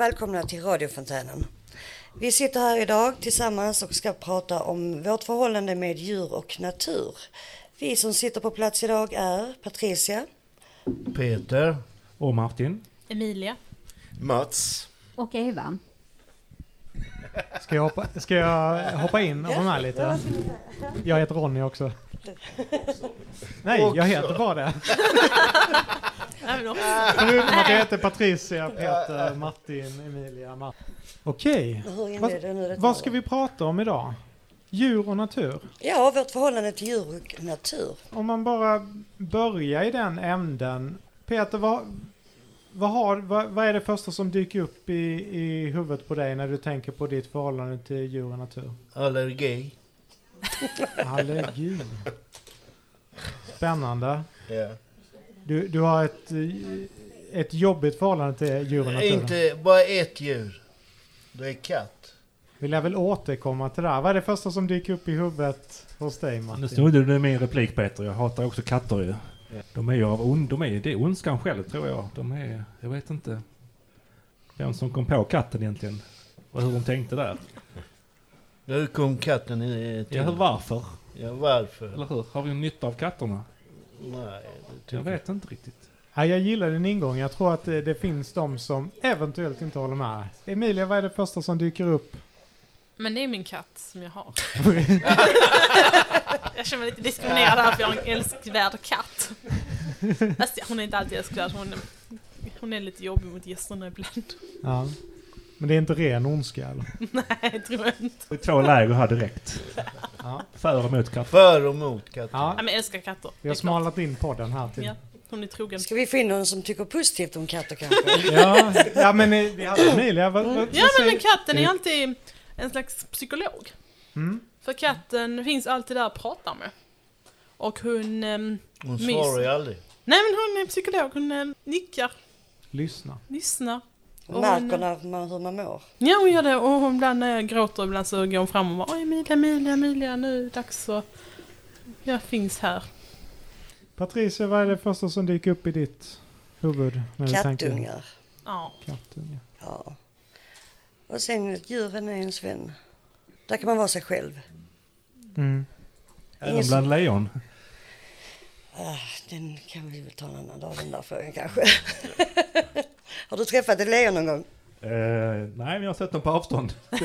Och välkomna till radiofontänen. Vi sitter här idag tillsammans och ska prata om vårt förhållande med djur och natur. Vi som sitter på plats idag är Patricia, Peter. Och Martin. Emilia. Mats. Och Eva. Ska jag hoppa, ska jag hoppa in och vara med lite? Jag heter Ronny också. Nej, jag heter bara det. Förutom att jag heter Patricia, Peter, Martin, Emilia, Martin. Okej, vad, vad ska vi prata om idag? Djur och natur? Ja, vårt förhållande till djur och natur. Om man bara börjar i den änden. Peter, vad, vad, har, vad, vad är det första som dyker upp i, i huvudet på dig när du tänker på ditt förhållande till djur och natur? Allergi. Allergi. Spännande. Ja. Du, du har ett, ett jobbigt förhållande till djur och natur. Inte bara ett djur. Det är katt. Vi lär väl återkomma till det här. Vad är det första som dyker upp i huvudet hos dig Nu Martin? snodde du min replik Peter. Jag hatar också katter ju. De är ju av ond, de är, det är ondskan själv tror jag. De är, jag vet inte vem som kom på katten egentligen. Och hur de tänkte där. Hur kom katten i- till? Ja, varför? Ja, varför? Eller hur? Har vi nytta av katterna? Nej, det Jag vet inte riktigt. Ja, jag gillar din ingång. Jag tror att det, det finns de som eventuellt inte håller med. Emilia, vad är det första som dyker upp? Men det är min katt som jag har. jag känner mig lite diskriminerad här för jag har en älskvärd katt. Fast hon är inte alltid älskvärd. Hon, hon är lite jobbig mot gästerna ibland. Ja. Men det är inte ren ondska eller? Nej, tror jag inte. Det är två läger här direkt. Ja. För och mot katter. För och mot katten. ja. Nej, men jag älskar katter. Vi Det har smalat in podden här till. Ja, hon är trogen. Ska vi in någon som tycker positivt om katter kanske? Ja, ja men eh, vi hade Emilia. Vad, vad, vad Ja, men, men katten är alltid en slags psykolog. Mm. För katten finns alltid där att prata med. Och hon... ehm, Hon svarar ju aldrig. nej men hon är psykolog, hon ehm, nickar, Lyssna. lyssnar. Och märker hon- när man, hur man mår. Ja hon gör det och hon ibland när jag gråter ibland så går hon fram och bara Oj Emilia, Emilia, Emilia nu är det dags så Jag finns här. Patricia, vad är det första som dyker upp i ditt huvud? När Kattungar. Ja. Kattungar. Ja. Och sen djuren är ens vän. Där kan man vara sig själv. Mm. Även bland lejon. Ah, den kan vi väl ta en annan dag den där frågan kanske. Har du träffat ett lejon någon gång? Eh, nej, men jag har sett dem på avstånd.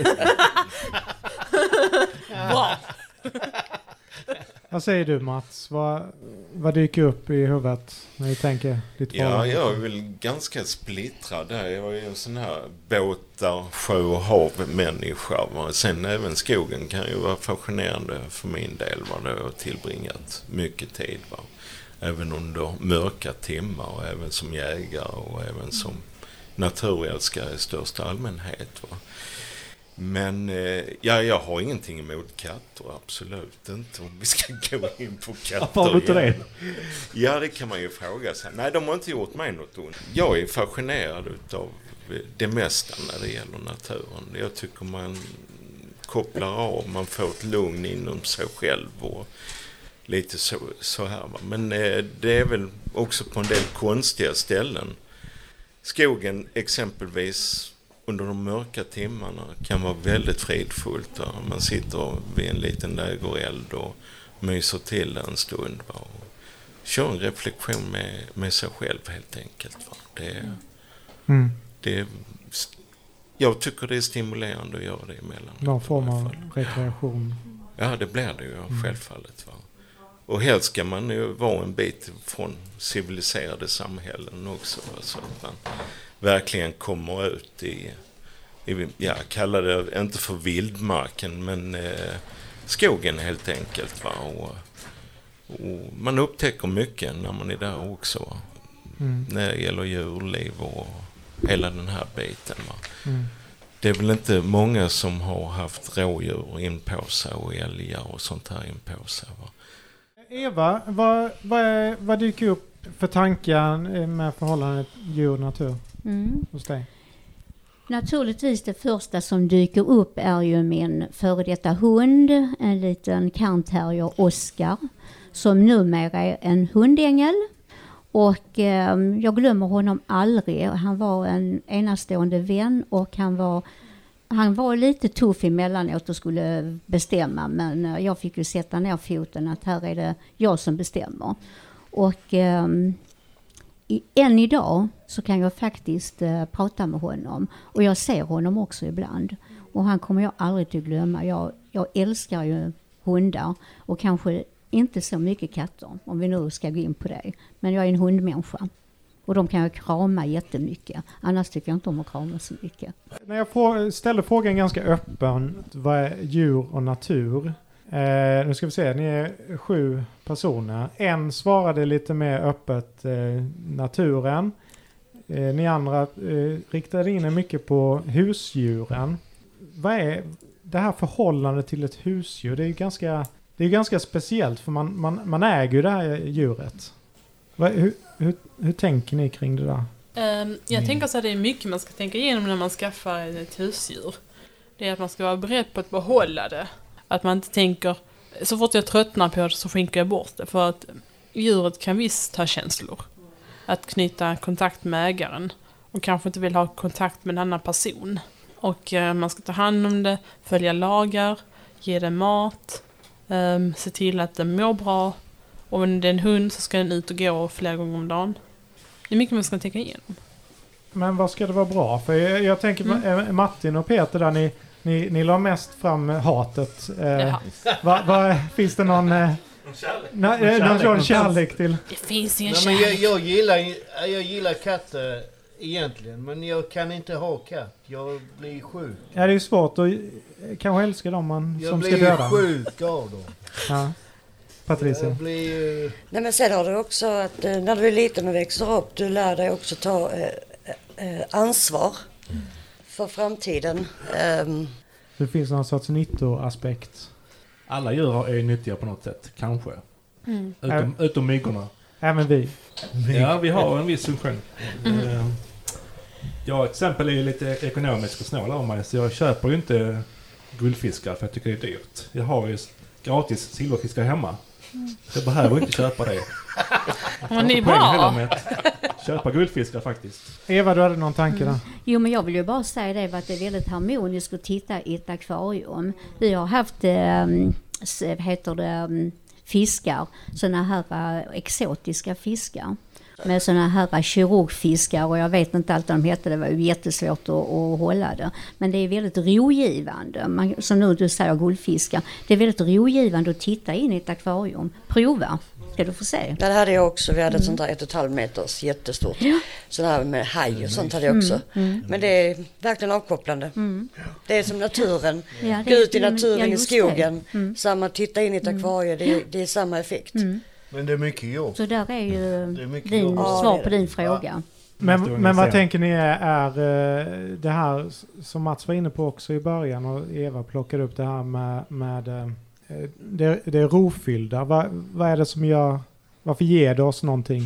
Bra! Vad säger du Mats? Vad, vad dyker upp i huvudet när du tänker ditt Ja, jag är väl ganska splittrad där. Jag är ju en sån här båtar, sjö och hav-människa. Sen även skogen kan ju vara fascinerande för min del. Va? Där jag har tillbringat mycket tid. Va? Även under mörka timmar och även som jägare och även som naturälskare i största allmänhet. Va? Men eh, ja, jag har ingenting emot katter, absolut inte. Om vi ska gå in på katter Varför har du inte det? Ja, det kan man ju fråga sig. Nej, de har inte gjort mig något ont. Jag är fascinerad utav det mesta när det gäller naturen. Jag tycker man kopplar av, man får ett lugn inom sig själv och lite så, så här. Men eh, det är väl också på en del konstiga ställen. Skogen exempelvis under de mörka timmarna kan vara väldigt fridfullt. Där. Man sitter vid en liten lägereld och myser till en stund. Va? Och kör en reflektion med, med sig själv helt enkelt. Va? Det, Mm. det, jag tycker det är stimulerande att göra det emellanåt. Någon form av rekreation. Ja, det blir det ju Mm. självfallet. Va? Och helst ska man ju vara en bit från civiliserade samhällen också. Så att man verkligen kommer ut i, i ja, kalla det inte för vildmarken, men eh, skogen helt enkelt. Va? Och, och man upptäcker mycket när man är där också. Va? Mm. När det gäller djurliv och hela den här biten. Va? Mm. Det är väl inte många som har haft rådjur in på sig och älgar och sånt här in på sig. Va? Eva, vad, vad, vad dyker upp för tankar med förhållandet djur-natur Mm. hos dig? Naturligtvis det första som dyker upp är ju min före detta hund, en liten kantterrier Oscar, som numera är en hundängel. Och eh, jag glömmer honom aldrig. Han var en enastående vän och han var, han var lite tuff emellanåt och skulle bestämma men eh, jag fick ju sätta ner foten att här är det jag som bestämmer. Och eh, i, än idag så kan jag faktiskt eh, prata med honom och jag ser honom också ibland. Och han kommer jag aldrig att glömma. Jag, jag älskar ju hundar och kanske inte så mycket katter, om vi nu ska gå in på det. Men jag är en hundmänniska. Och de kan jag krama jättemycket. Annars tycker jag inte om att krama så mycket. När jag får, ställer frågan ganska öppen, vad är djur och natur? Eh, nu ska vi se, ni är sju personer. En svarade lite mer öppet eh, naturen. Eh, ni andra eh, riktade in er mycket på husdjuren. Vad är det här förhållandet till ett husdjur? Det är ju ganska, det är ganska speciellt för man, man, man äger ju det här djuret. Hur, hur, hur tänker ni kring det där? Ehm, jag tänker så att det är mycket man ska tänka igenom när man skaffar ett husdjur. Det är att man ska vara beredd på att behålla det. Att man inte tänker, så fort jag tröttnar på det så skänker jag bort det. För att djuret kan visst ha känslor. Att knyta kontakt med ägaren. Och kanske inte vill ha kontakt med en annan person. Och eh, man ska ta hand om det, följa lagar, ge det mat, ehm, se till att den mår bra. Och om det är en hund så ska den ut och gå flera gånger om dagen. Det är mycket man ska tänka igenom. Men vad ska det vara bra? För jag, jag tänker Mm. eh, Martin och Peter där, ni, ni, ni la mest fram hatet. Eh, va, va, finns det någon... Eh, eh, någon sån kärlek till... Det finns ingen Nej, men jag, kärlek. jag, gillar, jag gillar katter egentligen, men jag kan inte ha katt. Jag blir sjuk. Ja, det är ju svårt att eh, kanske älska dem man, Jag som ska blir döda. sjuk av dem. Ja. Patricia. Jag blir... Nej men sen har du också att eh, när du är liten och växer upp, du lär dig också ta eh, eh, ansvar för framtiden. Ehm, Det finns någon sorts nyttoaspekt. Alla djur är nyttiga på något sätt, kanske. Mm. Utom, utom myggorna. Även vi. Ja, vi har en viss funktion. Eh, Jag exempel är ju lite ekonomisk och snål av mig, så jag köper ju inte guldfiskar för jag tycker det är dyrt. Jag har ju gratis silverfiskar hemma. Jag behöver inte köpa det. Men det är Poäng heller bra. med att köpa guldfiskar faktiskt. Eva, du hade någon tanke Mm. där? Jo, men jag vill ju bara säga det att det är väldigt harmoniskt att titta i ett akvarium. Vi har haft, eh, heter det, mm, fiskar, sådana här eh, exotiska fiskar. Med sådana här kirurgfiskar och jag vet inte allt vad de hette, det var ju jättesvårt att, att hålla det. Men det är väldigt rogivande, man, som nu du säger guldfiskar. Det är väldigt rogivande att titta in i ett akvarium. Prova, ska du få se. Ja, det hade jag också. Vi hade ett sånt där ett och ett halvt meters jättestort. Ja. Sån här med haj och sånt hade jag också. Men det är verkligen avkopplande. Det är som naturen. Ja, Gå ut i naturen i skogen. Samma, titta in i ett akvarium. Det, det är samma effekt. Men det är mycket jobb. Så där är ju Det är din jobb. Ja, svar det är på det. din fråga. Men, Måste men vad tänker ni är, är eh, det här som Mats var inne på också i början och Eva plockade upp det här med, med eh, det, det rofyllda. Vad, vad är det som gör, varför ger det oss någonting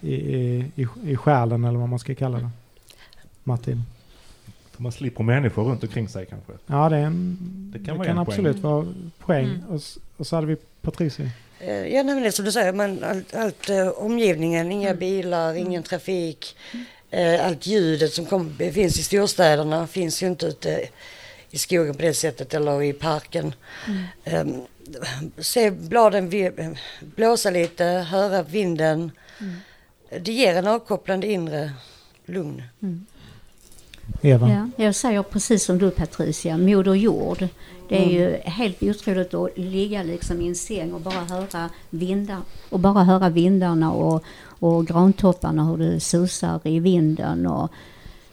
i, i, i, i själen eller vad man ska kalla det? Martin? För man slipper människor runt omkring sig kanske. Ja, det, är en, Det det kan kan, vara en absolut vara poäng. Mm. Och, och så hade vi Patricia. Eh, Ja, nej, som du säger, man, allt, allt eh, omgivningen, inga bilar, ingen trafik, eh, allt ljudet som kom, finns i storstäderna finns ju inte ute i skogen på det sättet eller i parken. Eh, se bladen blåsa lite, höra vinden. Det ger en avkopplande inre lugn. Eva? Ja, jag säger precis som du Patricia, moder jord. Det är ju helt otroligt att ligga liksom i en säng och bara höra vindar och bara höra vindarna och, och grantopparna hur det susar i vinden och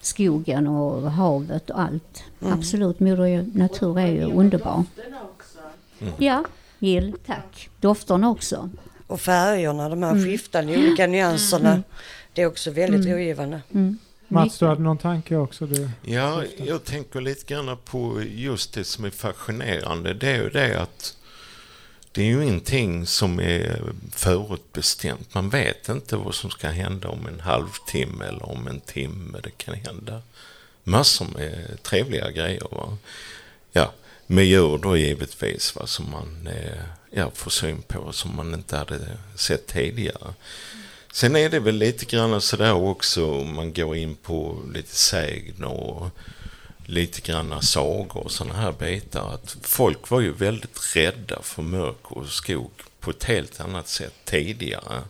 skogen och havet och allt. Absolut, moder natur är ju underbar. Ja, Jill, tack. Dofterna också. Och färgerna, de här skiftande olika nyanserna. Det är också väldigt rogivande. Mm. Mats, du hade någon tanke också? Du? Ja, jag tänker lite grann på just det som är fascinerande. Det är ju det att det är ju ingenting som är förutbestämt. Man vet inte vad som ska hända om en halvtimme eller om en timme. Det kan hända massor med trevliga grejer. Va? Ja, med djur då givetvis va, som man eh, ja, får syn på som man inte hade sett tidigare. Sen är det väl lite grann sådär också om man går in på lite sägner och lite granna sagor och sådana här bitar. Att folk var ju väldigt rädda för mörker och skog på ett helt annat sätt tidigare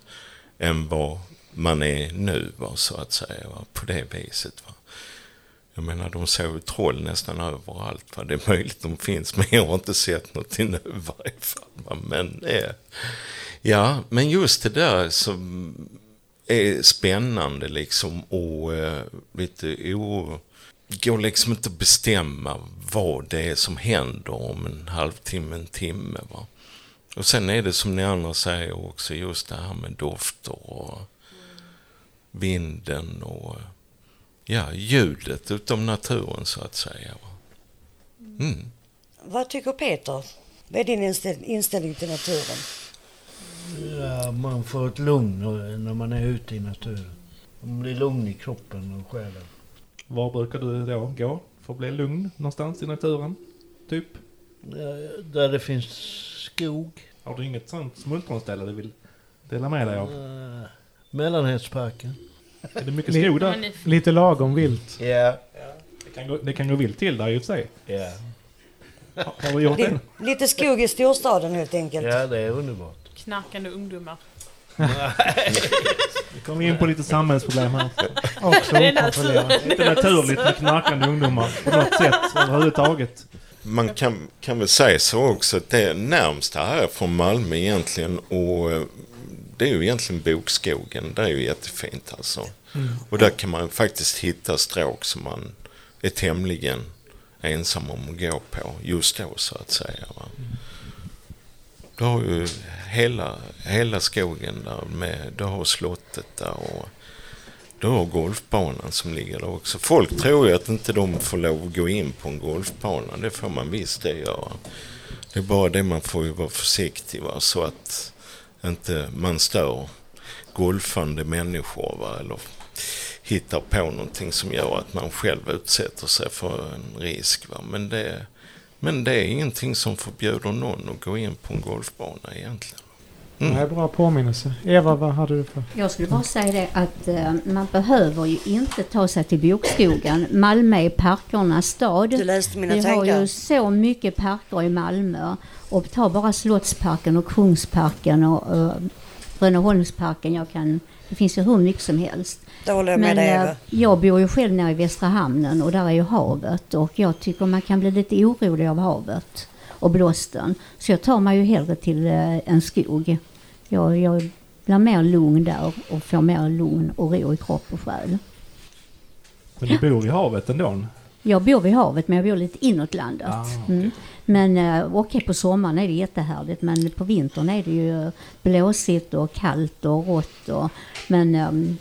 än vad man är nu, va, så att säga, va, på det viset. Va. Jag menar, de såg ju troll nästan överallt. Va. Det är möjligt de finns, men jag har inte sett något nu i varje fall. Va. Men, eh, ja, men just det där som är spännande liksom och eh, lite o... Går liksom inte att bestämma vad det är som händer om en halvtimme, en timme. Va? Och sen är det som ni andra säger också just det här med dofter och vinden och ja, ljudet utav naturen så att säga. va. Mm. Vad tycker Peter? Vad är din inställning till naturen? Ja, man får ett lugn när man är ute i naturen. Man blir lugn i kroppen och själen. Var brukar du då gå för att bli lugn någonstans i naturen? Typ? Ja, Där det finns skog. Har du inget sånt smultronställe du vill dela med dig av? Uh, Mellanhetsparken. Är det mycket skog där? Lite lagom vilt. Ja. Det kan gå, det kan gå vilt till där i och för sig. Ja. Har- Har du gjort det? Li- lite skog i storstaden helt enkelt. ja, det är underbart. Knarkande ungdomar. Vi kommer in på lite samhällsproblem här. Också Det är okontrollerat. Inte naturligt med knarkande ungdomar på något sätt överhuvudtaget. Man kan, kan väl säga så också att det närmsta här är från Malmö egentligen och eh, det är ju egentligen Bokskogen. Det är ju jättefint alltså. Och där kan man faktiskt hitta stråk som man är tämligen ensam om att gå på just då så att säga. Va? Du har ju hela, hela skogen där med, du har slottet där och du har golfbanan som ligger där också. Folk tror ju att inte de får lov att gå in på en golfbana. Det får man visst det göra. Det är bara det man får ju vara försiktig va? så att inte man stör golfande människor va? eller hittar på någonting som gör att man själv utsätter sig för en risk. Va? Men, det, men det är ingenting som förbjuder någon att gå in på en golfbana egentligen. Det är bra påminnelse. Eva, vad hade du för? Jag skulle bara säga det att eh, man behöver ju inte ta sig till bokskogen. Malmö är parkernas stad. Du läste mina Vi har ju så mycket parker i Malmö. Och ta bara Slottsparken och Kungsparken och Rönneholmsparken. Jag kan, det finns ju hur mycket som helst. Det håller jag med dig eh, Eva. jag bor ju själv nere i Västra hamnen och där är ju havet. Och jag tycker man kan bli lite orolig av havet och blåsten. Så jag tar mig ju hellre till eh, en skog. Jag, jag blir mer lugn där och får mer lugn och ro i kropp och själ. Men du bor i havet ändå? Jag bor vid havet men jag bor lite inåt landet. Ah, okej. mm. Men eh, okej på sommaren är det jättehärligt men på vintern är det ju blåsigt och kallt och rått. Och, men ehm,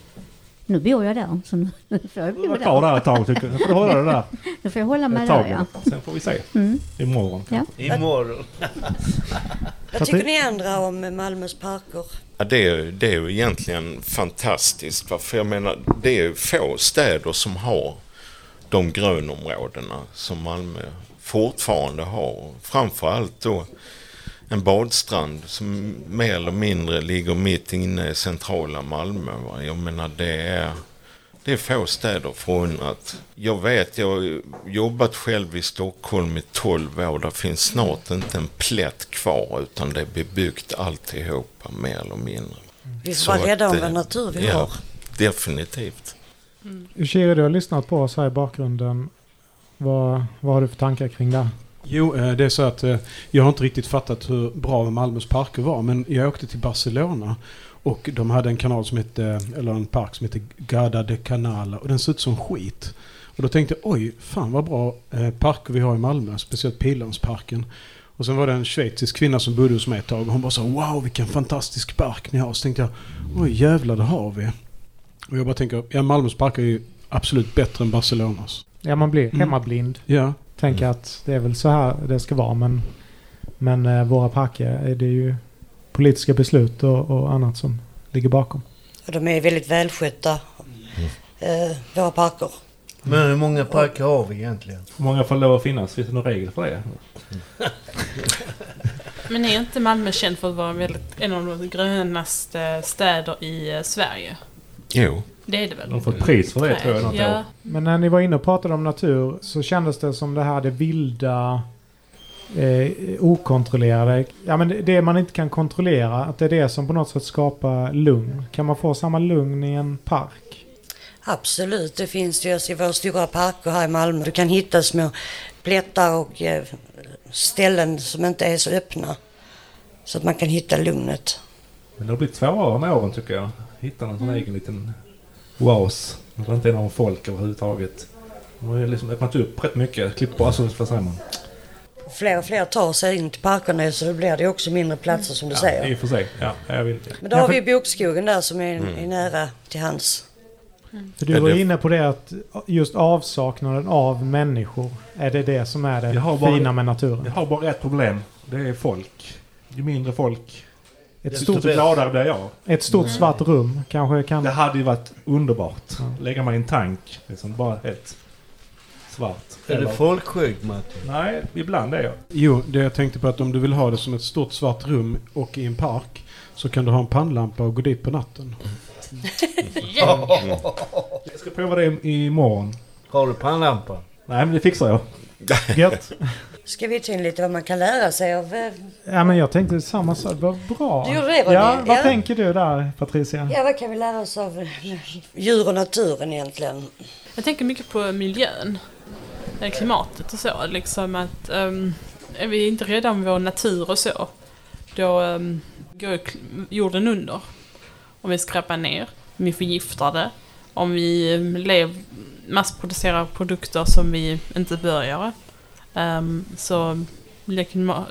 nu bor jag där så nu nu får jag Du bo var kvar där. där ett tag tycker jag. Nu får du hålla dig där Nu får jag hålla mig där ja. Sen får vi se. Mm. Imorgon. Ja. Imorgon. Vad tycker ni andra om Malmös parker? Ja, det, är, det är ju egentligen fantastiskt. För jag menar, det är ju få städer som har de grönområdena som Malmö fortfarande har. Framförallt då en badstrand som mer eller mindre ligger mitt inne i centrala Malmö. Va? Jag menar, det är, det är få städer förunnat. Jag vet, jag har jobbat själv i Stockholm i 12 år. Det finns snart inte en plätt kvar utan det är bebyggt alltihopa mer eller mindre. Vi får vara rädda om den natur vi ja. har. Definitivt. Mm. Ushiri, du har lyssnat på oss här i bakgrunden. Vad, vad har du för tankar kring det? Jo, eh, det är så att eh, jag har inte riktigt fattat hur bra Malmös parker var. Men jag åkte till Barcelona och de hade en kanal som hette, eh, eller en park som hette Gada de Canala och den såg ut som skit. Och då tänkte jag, oj, fan vad bra parker vi har i Malmö, speciellt Pildammsparken. Och sen var det en schweizisk kvinna som bodde hos mig ett tag och hon bara sa wow vilken fantastisk park ni har. Så tänkte jag, oj jävlar det har vi. Och jag bara tänker, ja Malmös parker är ju absolut bättre än Barcelonas. Ja, man blir Mm. hemmablind. Ja, Tänker att det är väl så här det ska vara. Men, men eh, våra parker är det ju politiska beslut och, och annat som ligger bakom. Och de är väldigt välskötta, eh, våra parker. Men hur många parker har vi egentligen? Hur många får lov att finnas? Finns det någon regel för det? Men är inte Malmö känd för att vara väldigt, en av de grönaste städer i eh, Sverige? Jo. Det är det väl? De får ett pris för det tror jag något ja. år. Men när ni var inne och pratade om natur så kändes det som det här det vilda, eh, okontrollerade. Ja men det- det man inte kan kontrollera, att det är det som på något sätt skapar lugn. Kan man få samma lugn i en park? Absolut, det finns ju i våra stora parker här i Malmö. Du kan hitta små plättar och eh, ställen som inte är så öppna. Så att man kan hitta lugnet. Men det har blivit svårare med åren tycker jag. Hitta någon sån egen liten oas. Det inte är någon folk överhuvudtaget. De har ju liksom öppnat upp rätt mycket. Klippt på, alltså vad säger man? Fler och fler tar sig in till parkerna så då blir det också mindre platser som du Ja, säger. i och för sig. Ja, jag vill Men då har vi bokskogen där som är, är nära till hands. För du var inne på det att just avsaknaden av människor, är det det som är det bara- fina med naturen? Jag har bara ett problem. Det är folk. Ju mindre folk, Ett stort, gladare blir jag. ett stort svart rum kanske kan... Det hade ju varit underbart. Lägga mig i en tank. Liksom bara helt svart. Är du folkskygg Martin? Nej, ibland är jag. Jo, det jag tänkte på att om du vill ha det som ett stort svart rum och i en park så kan du ha en pannlampa och gå dit på natten. Jag ska prova det imorgon. Har du pannlampa? Nej, men det fixar jag. Gött. Ska vi ta in lite vad man kan lära sig av... eh, Ja men jag tänkte samma sak, vad bra. Du gjorde det, var Ja, det? vad Ja. tänker du där Patricia? Ja, vad kan vi lära oss av eh, djur och naturen egentligen? Jag tänker mycket på miljön. Klimatet och så. Liksom att um, är vi inte rädda om vår natur och så. Då um, går jorden under. Om vi skräpar ner. Om vi förgiftar det. Om vi um, lev, massproducerar produkter som vi inte bör göra. Um, så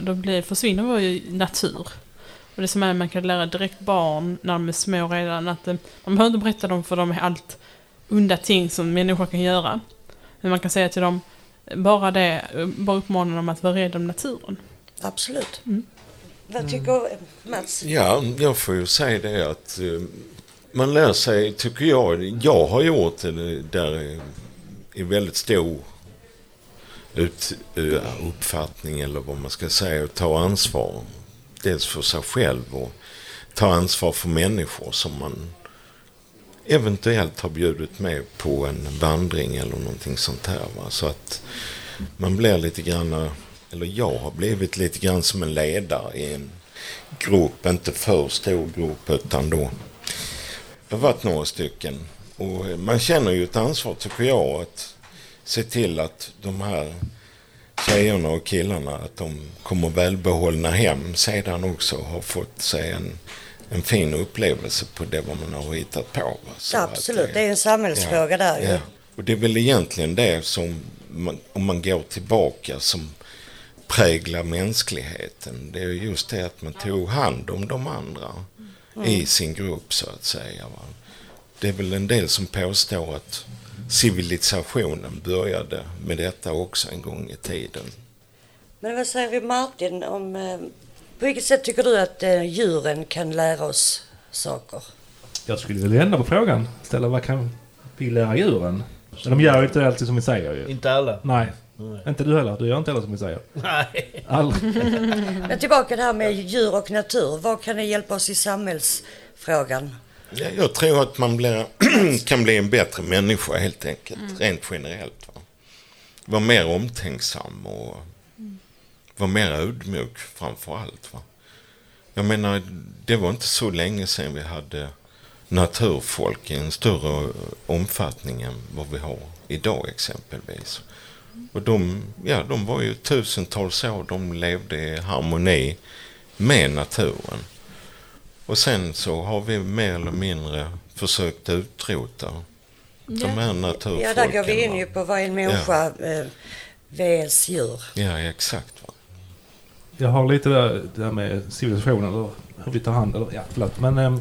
då blir, försvinner vår natur. Och det som är man kan lära direkt barn när de är små redan att eh, man behöver inte berätta dem för dem allt onda ting som människor kan göra. Men man kan säga till dem, bara det, bara uppmana dem att vara rädda om naturen. Absolut. Mm. Vad tycker Mats? Ja, jag får ju säga det att man lär sig, tycker jag, jag har gjort det där i väldigt stor ut, eh, uppfattning eller vad man ska säga, och ta ansvar. Dels för sig själv och ta ansvar för människor som man eventuellt har bjudit med på en vandring eller någonting sånt här. Va? Så att man blir lite grann, eller jag har blivit lite grann som en ledare i en grupp, inte för stor grupp utan då det har varit några stycken. Och man känner ju ett ansvar tycker jag att se till att de här tjejerna och killarna att de kommer välbehållna hem sedan också har fått sig en, en fin upplevelse på det vad man har hittat på. Så Absolut, eh, det är en samhällsfråga där ju. Ja. Och det är väl egentligen det som, man, om man går tillbaka, som präglar mänskligheten. Det är just det att man tog hand om de andra i sin grupp så att säga. Det är väl en del som påstår att civilisationen började med detta också en gång i tiden. Men vad säger vi Martin om... eh, På vilket sätt tycker du att eh, djuren kan lära oss saker? Jag skulle vilja vända på frågan. Ställa vad kan vi lära djuren? Men de gör ju inte alltid som vi säger ju. Inte alla. Nej. Nej. Inte du heller. Du gör inte heller som vi säger. Nej. Aldrig. Men tillbaka det här med djur och natur. Vad kan det hjälpa oss i samhällsfrågan? Ja, jag tror att man blir, kan bli en bättre människa helt enkelt, rent generellt. Va? Vara mer omtänksam och vara mer ödmjuk framför allt. Va? Jag menar, det var inte så länge sedan vi hade naturfolk i en större omfattning än vad vi har idag exempelvis. Och de, ja, de var ju tusentals år, de levde i harmoni med naturen. Och sen så har vi mer eller mindre försökt utrota de här naturfolken. Ja, där går vi in ju på vad en människa eh, vs djur. Ja, exakt. Va? Jag har lite där, det där med civilisationen eller hur vi tar hand eller ja, förlåt. Men ehm,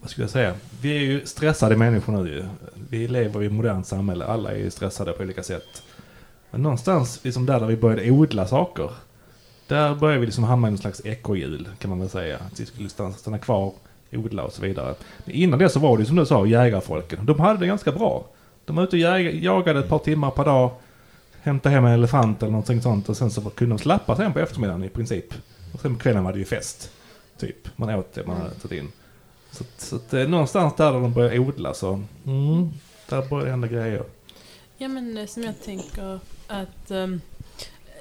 vad skulle jag säga? Vi är ju stressade människor nu ju. Vi lever i ett modernt samhälle. Alla är ju stressade på olika sätt. Men någonstans, liksom där, där vi började odla saker. Där började vi liksom hamna i någon slags ekorrhjul kan man väl säga. Att vi skulle stanna, stanna kvar, odla och så vidare. Men innan det så var det ju som du sa, jägarfolken. De hade det ganska bra. De var ute och jagade ett par timmar per dag. Hämtade hem en elefant eller någonting sånt och sen så kunde de slappa sen på eftermiddagen i princip. Och sen på kvällen var det ju fest. Typ. Man åt det man hade tagit in. Så, att- så att eh, någonstans där de började odla så. Mm, där började det hända grejer. Ja men eh, som jag tänker att... um,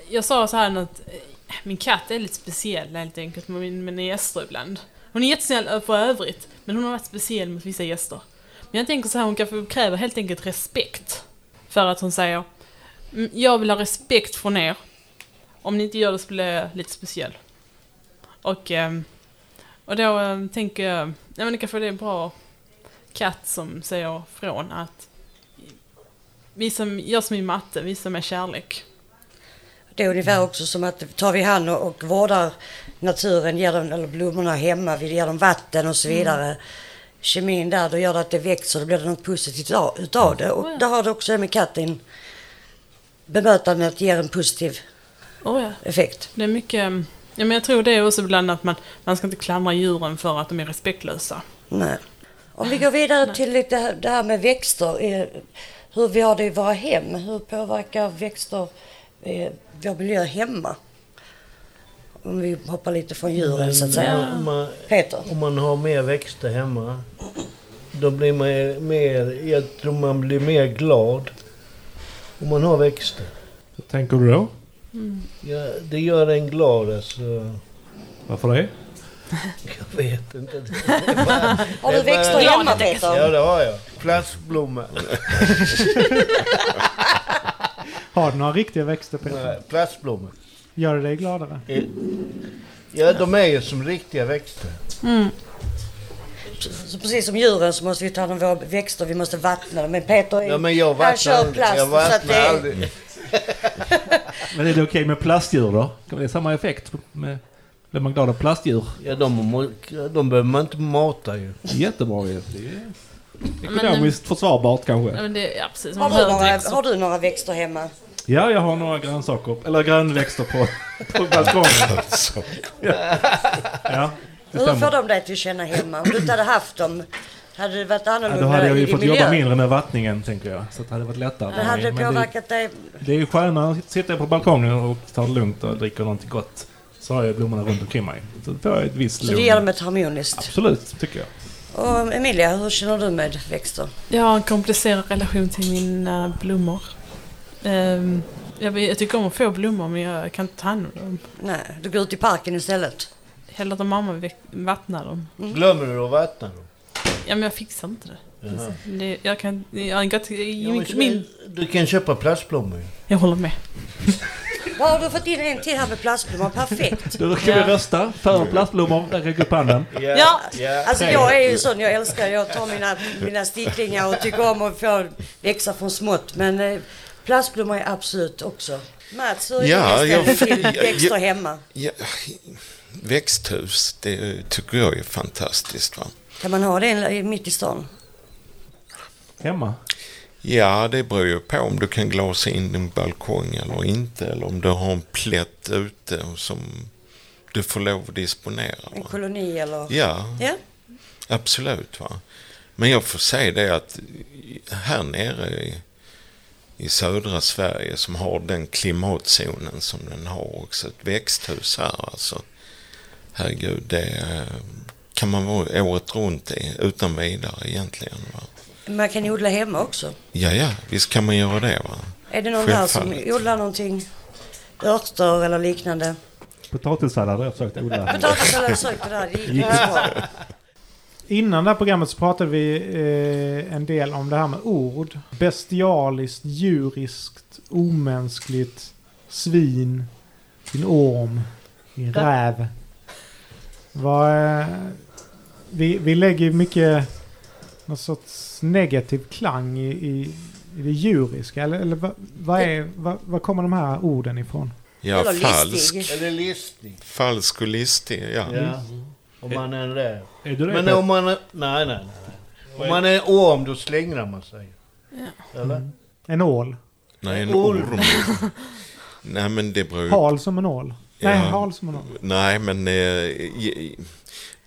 jag sa så här att eh, min katt är lite speciell helt enkelt med mina gäster ibland. Hon är jättesnäll för övrigt, men hon har varit speciell mot vissa gäster. Men jag tänker så här, hon kanske kräver helt enkelt respekt. För att hon säger mm, Jag vill ha respekt från er. Om ni inte gör det så blir jag lite speciell. Och, ehm, och då ehm, tänker jag, ja men det kanske är en bra katt som säger från att Visa, gör som i matte, visa mig kärlek. Det är ungefär också som att tar vi hand och, vårdar naturen, ger dem, eller blommorna hemma, vi ger dem vatten och så vidare. Kemin där, då gör det att det växer, då blir det något positivt utav, utav det. Och Oh ja. där har det också med katten. Bemötandet ger en positiv Oh ja. effekt. Det är mycket... Ja, men jag tror det är också ibland att man, man ska inte klandra djuren för att de är respektlösa. Nej. Om vi går vidare till lite det här med växter. eh, Hur vi har det i våra hem. Hur påverkar växter eh, vår miljö hemma? Om vi hoppar lite från djuren så att säga. Om man, Peter? om man har mer växter hemma, då blir man mer, jag tror man blir mer glad om man har växter. Vad tänker du då? Ja, det gör en glad alltså. Varför det? Jag vet inte. Har du bara- växter hemma Peter? Ja, det har jag. Plastblommor. Har du några riktiga växter Peter? Plastblommor. Gör det dig gladare? Ja, de är ju som riktiga växter. Så precis som djuren så måste vi ta hand om våra växter, vi måste vattna dem. Men Peter är- Ja, men jag han vattnar kör aldrig. plast Jag så att vattnar det är... aldrig. Men är det okej med plastdjur då? Kan det samma effekt? Med, blir man glad av plastdjur? Ja, de, de behöver man inte mata ju. Jättebra ju. Det ekonomiskt försvarbart Ja, kanske. men det, ja, precis. Har du, behöver inte några, växter. har du några växter hemma? Ja, jag har några grönsaker. Eller grönväxter på, på balkongen. Ja, ja det Hur får stämmer. de dig till att känna hemma? Om du inte hade haft dem, hade det varit Ja, annorlunda då hade jag i ju din fått jobba miljö? mindre med vattningen, tänker jag. Så att det hade varit lättare. för Men hade mig. det Men påverkat dig? det är ju skönare att sitta på balkongen och ta det lugnt och dricka någonting gott. Så har jag blommorna runt omkring mig. Så då får jag ett visst Så lugn. det ger dem ett harmoniskt. Absolut, tycker jag. Och Emilia, hur känner du med växter? Jag har en komplicerad relation till mina blommor. Ehm, jag, jag tycker om att få blommor men jag kan inte ta hand om dem. Nej, du går ut i parken istället. Hellre att mamma vattnar dem. Glömmer du att vattna dem? Ja men jag fixar inte det. Det jag kan... Jag, har gått, Ja, min, min, Du kan köpa plastblommor jag håller med. Ja, har du fått in en till här med plastblommor? Perfekt. Då kan vi rösta för plastblommor. Räcker upp handen. Ja. ja. Alltså jag är ju sån, jag älskar, jag tar mina, mina sticklingar och tycker om att få växa från smått. Men eh, plastblommor är absolut också. Mats, hur Ja, jag- till växter jag- hemma? Ja, växthus, det tycker jag är fantastiskt. Va? Kan man ha det i- mitt i stan? Hemma. Ja, det beror ju på om du kan glasa in din balkong eller inte. Eller om du har en plätt ute som du får lov att disponera. En koloni eller? Ja, Ja. absolut. Va? Men jag får säga det att här nere i, i södra Sverige som har den klimatzonen som den har också, ett växthus här alltså. Herregud, det eh, kan man vara året runt i utan vidare egentligen. Va? Man kan odla hemma också. Ja, ja, visst kan man göra det. Va? Är det någon här som odlar någonting? Örter eller liknande? Potatissallad har jag försökt odla. Potatis eller sökt det där, det gick bra. Innan det här programmet så pratade vi eh, en del om det här med ord. Bestialiskt, djuriskt, omänskligt, svin, din orm, din räv. Vad, eh, vi, vi lägger ju mycket någon sorts negativ klang i, i, i det djuriska. Eller, eller vad, vad, är, vad, vad kommer de här orden ifrån? Ja, Eller falsk. listig. Det listig? Falsk och listig, ja. Ja. Om man är en räv. Är du det? Men om man är... Nej, nej, nej. nej. Om man är orm, då slängrar man sig. Eller? En ål. Nej, en Orm. orm. Nej, men det beror ju... Hal som en ål. Nej, Ja. halsmonorm. Nej, men eh, i-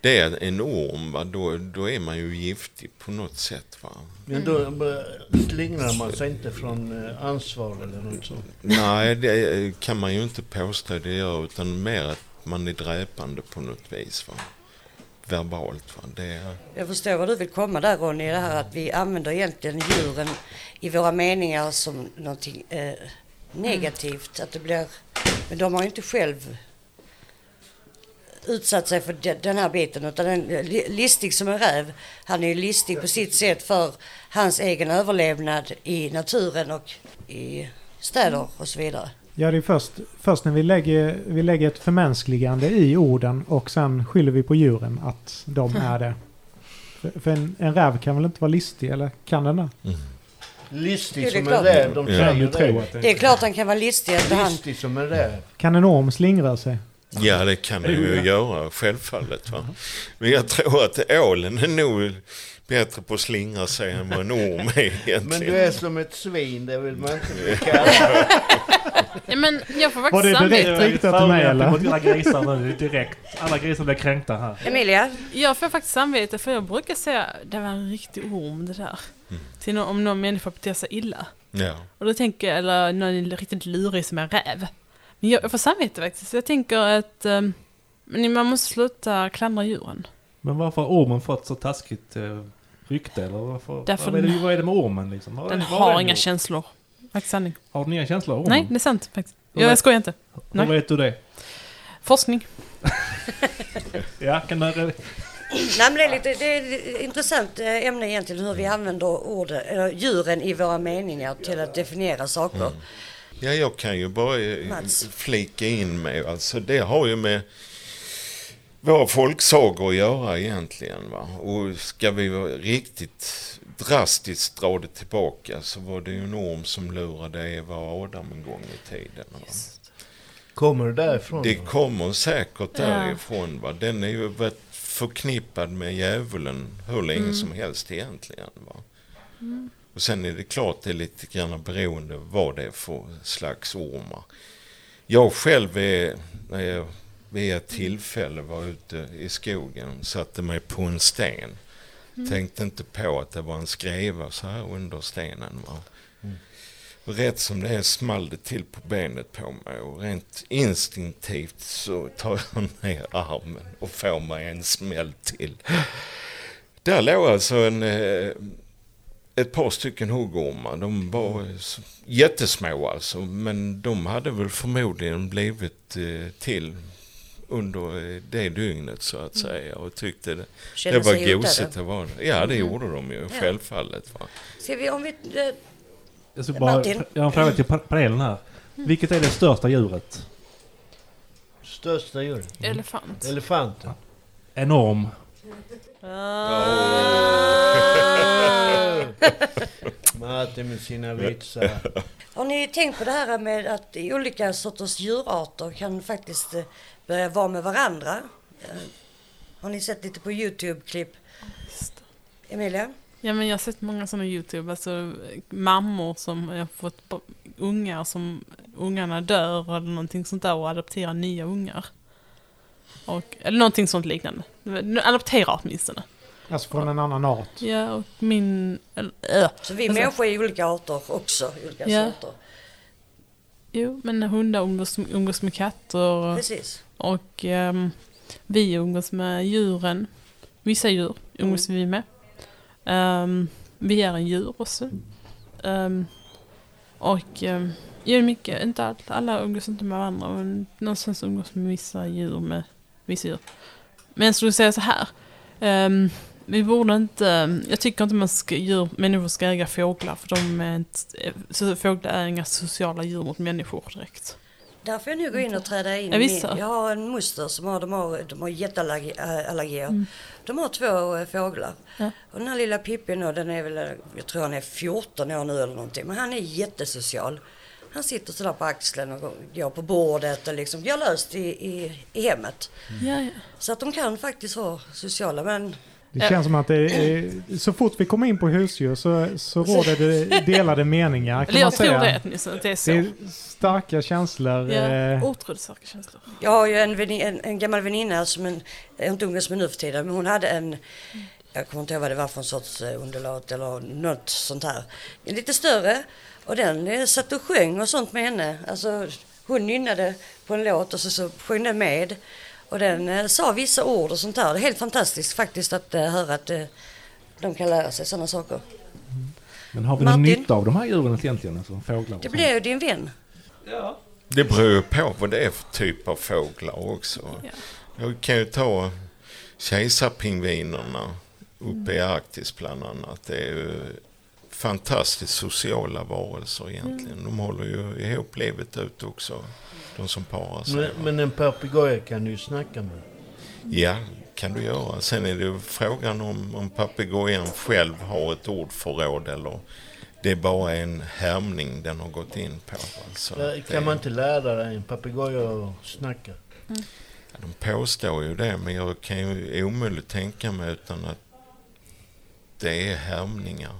det är en orm, va? Då, då är man ju giftig på något sätt. Va? Men då eh, slingrar man sig inte från eh, ansvar eller något sånt. Nej, det kan man ju inte påstå det gör, utan mer att man är dräpande på något vis. Va? Verbalt. Va? Det är, Jag förstår vad du vill komma där Ronny, det här att vi använder egentligen djuren i våra meningar som någonting eh, negativt. Att det blir, men de har ju inte själv utsatt sig för de- den här biten utan den, li- listig som en räv. Han är ju listig på sitt sätt för hans egen överlevnad i naturen och i städer och så vidare. Ja, det är först, först när vi lägger, vi lägger ett förmänskligande i orden och sen skyller vi på djuren att de är det. För, för en, en räv kan väl inte vara listig, eller kan den det? Listig Det är som en räv, de säger det. det Det är klart han kan vara listig. Han, Listig som en räv. Kan en orm slingra sig? Ja, det kan det ju göra, självfallet. Va? Men jag tror att ålen är nog bättre på att slingra sig än vad en orm är egentligen. Men du är som ett svin, det vill man inte bli kallad. Ja, men jag får Var faktiskt det direkt samvete. riktat till mig eller? mot alla grisar nu direkt. Alla grisar blir kränkta här. Emilia, Jag får faktiskt samvete för jag brukar säga det var en riktig orm det där. Till nå- om någon människa beter sig illa. Ja. Och då tänker jag, eller någon är riktigt lurig som en räv. Men jag, jag får samvete faktiskt. Jag tänker att um, men man måste sluta klandra djuren. Men varför har ormen fått så taskigt eh, rykte? Eller varför, Därför vad, är det, den- vad är det med ormen liksom? Vad- Den vad har den inga gjort? känslor. Faktiskt sanning. Har den inga känslor? Ormen? Nej, det är sant faktiskt. Jag vet- skojar inte. nej. Hur vet du det? Forskning. Ja, kan du... Nej, men det, är lite, det är ett intressant eh, ämne egentligen hur vi använder orden, eller djuren i våra meningar till att definiera saker. Ja, jag kan ju bara eh, Mats. flika in med, alltså det har ju med våra folksagor att göra egentligen. Va? Och ska vi riktigt drastiskt dra det tillbaka så var det ju en orm som lurade Eva och Adam en gång i tiden. Va? Kommer det därifrån? Det då? kommer säkert därifrån. Va? Den är ju varit förknippad med djävulen hur länge Mm. som helst egentligen. Va? Och sen är det klart det är lite grann beroende vad det är för slags ormar. Jag själv är, när jag vid ett tillfälle var ute i skogen satte mig på en sten. Tänkte inte på att det var en skreva så här under stenen. Va? Och rätt som det är small det till på benet på mig och rent instinktivt så tar jag ner armen och får mig en smäll till. Där låg alltså en, eh, ett par stycken huggormar. De var jättesmå alltså, men de hade väl förmodligen blivit eh, till under eh, det dygnet så att säga och tyckte det, det var sig gosigt. Det var, ja, det gjorde de ju, Ja. självfallet. Va? Ska vi, om vi, eh, Jag, ska bara, Martin? jag har en fråga till pa- panelen här. Vilket är det största djuret? Största djuret? Elefant. Elefanten. Enorm. Martin med sina vitsar. har ni tänkt på det här med att olika sorters djurarter kan faktiskt eh, börja vara med varandra? Eh, Har ni sett lite på Youtube-klipp? Emilia? Ja men jag har sett många sådana YouTube, alltså mammor som har fått ungar som ungarna dör eller någonting sånt där och adopterar nya ungar. Och, eller någonting sånt liknande. Adoptera åtminstone. Alltså från en annan art. Ja och min... Eller, äh. Så vi Alltså- människor är olika arter också, olika Ja. sorter. Jo men hundar umgås, umgås med katter Precis. och ehm, vi umgås med djuren. Vissa djur umgås vi med. Ehm, vi är en djur också. Um, och um, mycket, inte allt, alla umgås inte med varandra men någonstans umgås med vissa djur med vissa djur. Men jag skulle säga så här. ehm, vi borde inte, jag tycker inte man ska, djur, människor ska äga fåglar för de är inte, så fåglar är inga sociala djur mot människor direkt. Där får jag nu gå in och träda in. Ja, jag har en moster som har, de har, de har jätteallergier. De har två eh, fåglar. Ja. Och den här lilla Pippi nu, den är väl, eh, jag tror han är 14 år nu eller någonting. Men han är jättesocial. Han sitter sådär på axeln och går på bordet och liksom gör löst i, i, i hemmet. Ja. Så att de kan faktiskt vara sociala. Men Det känns som att det är, så fort vi kommer in på husdjur så, så råder det delade meningar. Kan Eller jag man tror säga. det, det är så. Det är starka känslor. Ja, eh, otroligt starka känslor. Jag har ju en, en, en gammal väninna som en, jag är inte umgås med nu för tiden, men hon hade en, jag kommer inte ihåg vad det var för en sorts eh, underlat eller något sånt här. Lite större och den eh, satt och sjöng och sånt med henne. Alltså hon nynnade på en låt och så, så sjöng den med. Och den eh, sa vissa ord och sånt där. Det är helt fantastiskt faktiskt att eh, höra att eh, de kan lära sig sådana saker. Men har vi någon Martin? nytta av de här djuren egentligen? Alltså fåglar Det blir ju din vän. Det beror ju på vad det är för typ av fåglar också. Ja. Jag kan ju ta kejsarpingvinerna uppe i Arktis bland annat. Det är ju fantastiskt sociala varelser egentligen. De håller ju ihop livet ut också. De som parar sig. Men, men en papegoja kan du ju snacka med. Ja, kan du göra. Sen är det ju frågan om, om papegojan själv har ett ordförråd eller det är bara en härmning den har gått in på. Alltså, Ja, det- Kan man inte lära dig en papegoja att snacka? De påstår ju det, men jag kan ju omöjligt tänka mig utan att det är härmningar.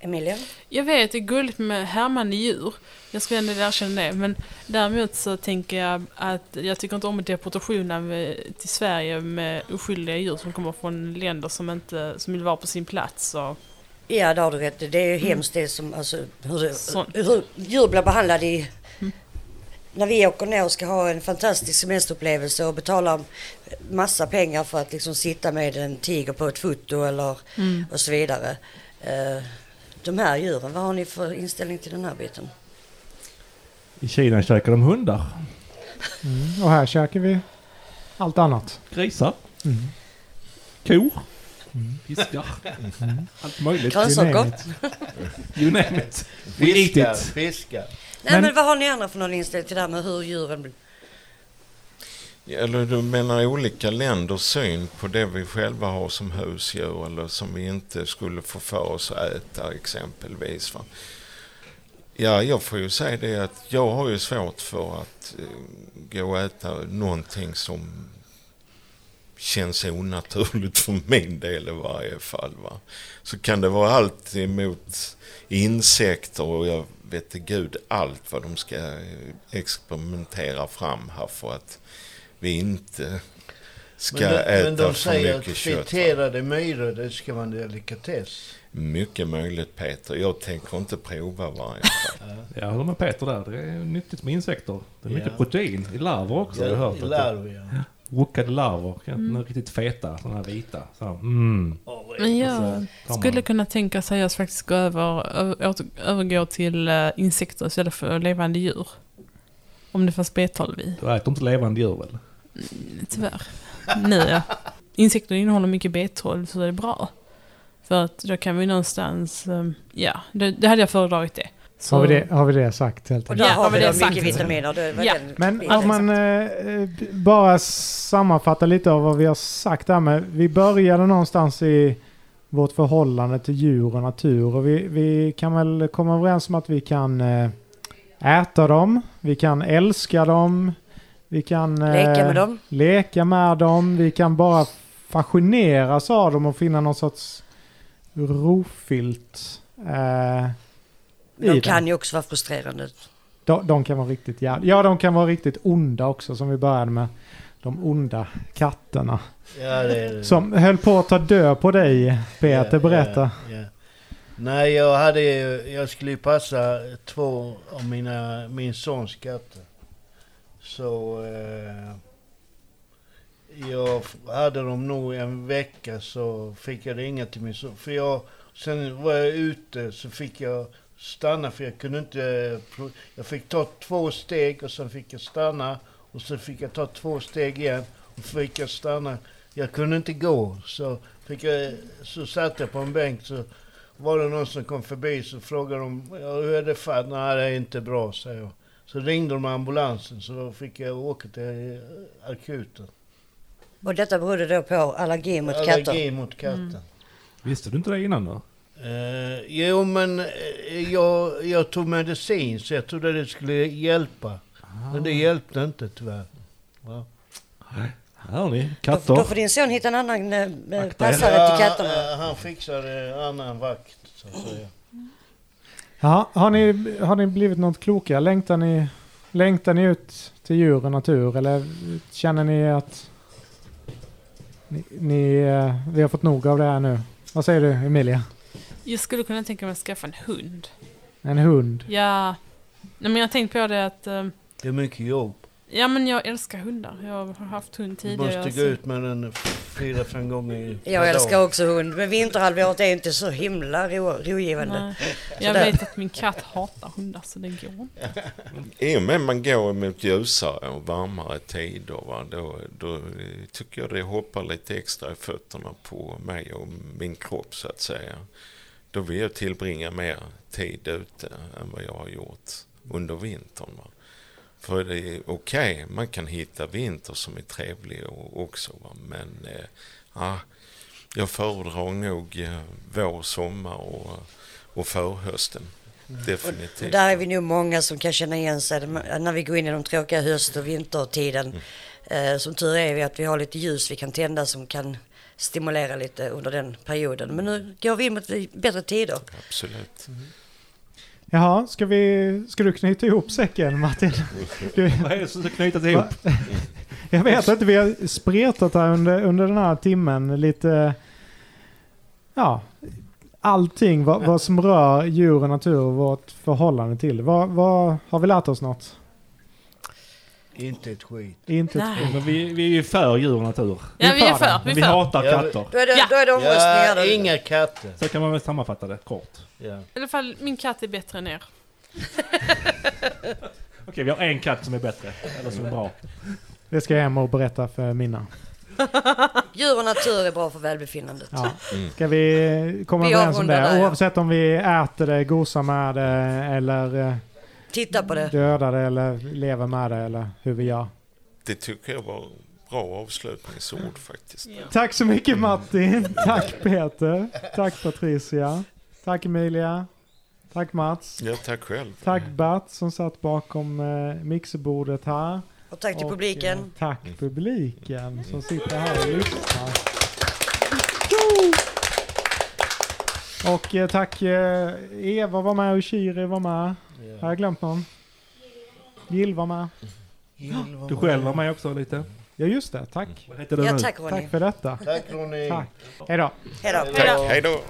Emilia? Jag vet, det är gulligt med härmande djur. Jag skulle ändå erkänna det. Men däremot så tänker jag att jag tycker inte om deportationen till Sverige med oskyldiga djur som kommer från länder som, inte, som vill vara på sin plats. Och, Ja, det har du rätt Det är ju hemskt det som, alltså, hur, Sånt. hur djur blir behandlade i... När vi åker ner och ska ha en fantastisk semesterupplevelse och betalar massa pengar för att liksom sitta med en tiger på ett foto eller och så vidare. Eh, de här djuren, vad har ni för inställning till den här biten? I Kina käkar de hundar, mm, och här käkar vi allt annat. grisar, Mm. kor, fiskar. Allt möjligt. Grönsaker? You name it. You name it. We eat Fiskar, it. fiskar. Nej Men- men, vad har ni andra för någon inställning till det här med hur djuren blir? Eller du menar olika länders syn på det vi själva har som husdjur eller som vi inte skulle få för oss att äta exempelvis. Va? Ja, jag får ju säga det att jag har ju svårt för att eh, gå och äta någonting som känns onaturligt för min del i varje fall. Va? Så kan det vara allt emot insekter och jag vet inte gud allt vad de ska eh, experimentera fram här för att vi inte ska Men, de, äta men de för säger att mycket kött. va? friterade myror, det ska vara en delikatess. Mycket möjligt Peter. Jag tänker inte prova varje fall. Jag håller med Peter där. Det är nyttigt med insekter. Det är mycket Ja. protein i larver också. har jag hört. I larver, ja. Wokade larver. Mm. Riktigt feta. Sådana här vita. Så, mm. men jag Och så tar man- skulle kunna tänka sig att faktiskt gå över, övergå till eh, insekter istället för levande djur. Om det fanns B12 i. Du äter inte levande djur väl? Tyvärr. Nu ja. Insekter innehåller mycket B12 så det är bra. För att då kan vi någonstans, ehm, ja, det, det hade jag föredragit det. Så, Har vi, det, har vi det sagt helt Och enkelt? Ja, har vi det då är mycket vitaminer. Det var Ja. den Men om man eh, eh, bara sammanfattar lite av vad vi har sagt där med. Vi började någonstans i vårt förhållande till djur och natur. Och vi, vi kan väl komma överens om att vi kan eh, äta dem, vi kan älska dem, vi kan eh, Leka med dem. leka med dem, vi kan bara fascineras av dem och finna någon sorts rofyllt eh, De kan ju också vara frustrerande. De, de kan vara riktigt ja, ja, de kan vara riktigt onda också som vi började med. De onda katterna. Ja, det är det. Som höll på att ta död på dig, Peter. Ja, Berätta. ja, ja. Nej, jag hade ju- Jag skulle ju passa två av mina, min sons katter. Så... Eh, jag hade dem nog en vecka så fick jag ringa till min son. För jag... Sen var jag ute så fick jag stanna för jag kunde inte... Jag fick ta två steg och sen fick jag stanna. Och så fick jag ta två steg igen. Och fick jag stanna. Jag kunde inte gå. Så, fick jag, så satt jag på en bänk så var det någon som kom förbi så frågade de ja, hur är det för Nej det är inte bra, säger jag. Så ringde de ambulansen så då fick jag åka till eh, akuten. Och detta berodde då på allergi mot katter. Allergi mot katten. Visste du inte det innan då? Eh, jo men eh, jag, jag tog medicin så jag trodde det skulle hjälpa. Men det hjälpte inte tyvärr. Ja. Här har ni, Då, då katter. får din son hitta en annan eh, passare till katterna. han fixade annan vakt så att säga. Ja, har, ni, har ni blivit något klokare? Längtar ni, längtar ni ut till djur och natur? Eller känner ni att ni, ni, eh, vi har fått nog av det här nu? Vad säger du Emilia? Jag skulle kunna tänka mig att skaffa en hund. En hund? Ja, nej, men jag har tänkt på det att... eh, Det är mycket jobb. Ja men jag älskar hundar. Jag har haft hund Du tidigare. måste så- gå ut med den fyra, fem gånger i Jag älskar också hund, men vinterhalvåret är inte så himla ro, rogivande. Nej. Jag Sådär. vet att min katt hatar hundar så det går inte. I och med man går mot ljusare och varmare tider, va, då, då tycker jag det hoppar lite extra i fötterna på mig och min kropp så att säga. Då vill jag tillbringa mer tid ute än vad jag har gjort under vintern. Va. För det är okej, man kan hitta vinter som är trevlig och- också. Va. Men eh, ja, jag föredrar nog eh, vår, sommar och, och förhösten. Definitivt. Och där är vi nog många som kan känna igen sig när vi går in i de tråkiga höst och vintertiden. Eh, som tur är vi att vi har lite ljus vi kan tända som kan stimulera lite under den perioden. Men nu går vi in mot bättre tider. Absolut. Jaha, ska, vi, ska du knyta ihop säcken Martin? Du, Vad är det som ska knytas ihop? jag vet inte, vi har spretat här under, under den här timmen lite... Ja, allting vad, vad som rör djur och natur och vårt förhållande till. Vad, vad, har vi lärt oss något? Inte ett skit. Inte ett Nej. Men vi, vi är ju för djur och natur. Ja vi är för, vi är vi för. hatar Ja, katter. Då är det, Ja. då är det omröstningar. Ja, inga katter. Så kan man väl sammanfatta det kort. Ja. I alla fall min katt är bättre än er. Okej, vi har en katt som är bättre. Eller som är bra. Det ska jag hem och berätta för mina. Djur och natur är bra för välbefinnandet. Ja. Mm. Ska vi komma Vi överens om avrundar det? där, ja. Oavsett om vi äter det, gosar med det eller eh, Titta på det. dödar det eller lever med det eller hur vi gör. Det tycker jag var bra avslutningsord faktiskt. Tack så mycket Martin. Tack Peter. Tack Patricia. Tack Emilia. Tack Mats. Ja, tack själv. Tack Bert som satt bakom eh, mixerbordet här. Och tack till Och, publiken. eh, tack publiken som sitter här och lyssnar. Och eh, tack eh, Eva var med och Shiri var med. Har jag glömt någon? Jill var med. Du själv var med också lite. Ja just det, tack. Vad heter du Ja, nu? tack Ronny. Tack för detta. Tack Ronny. Tack. Hej då. Hej då. Tack, hej då.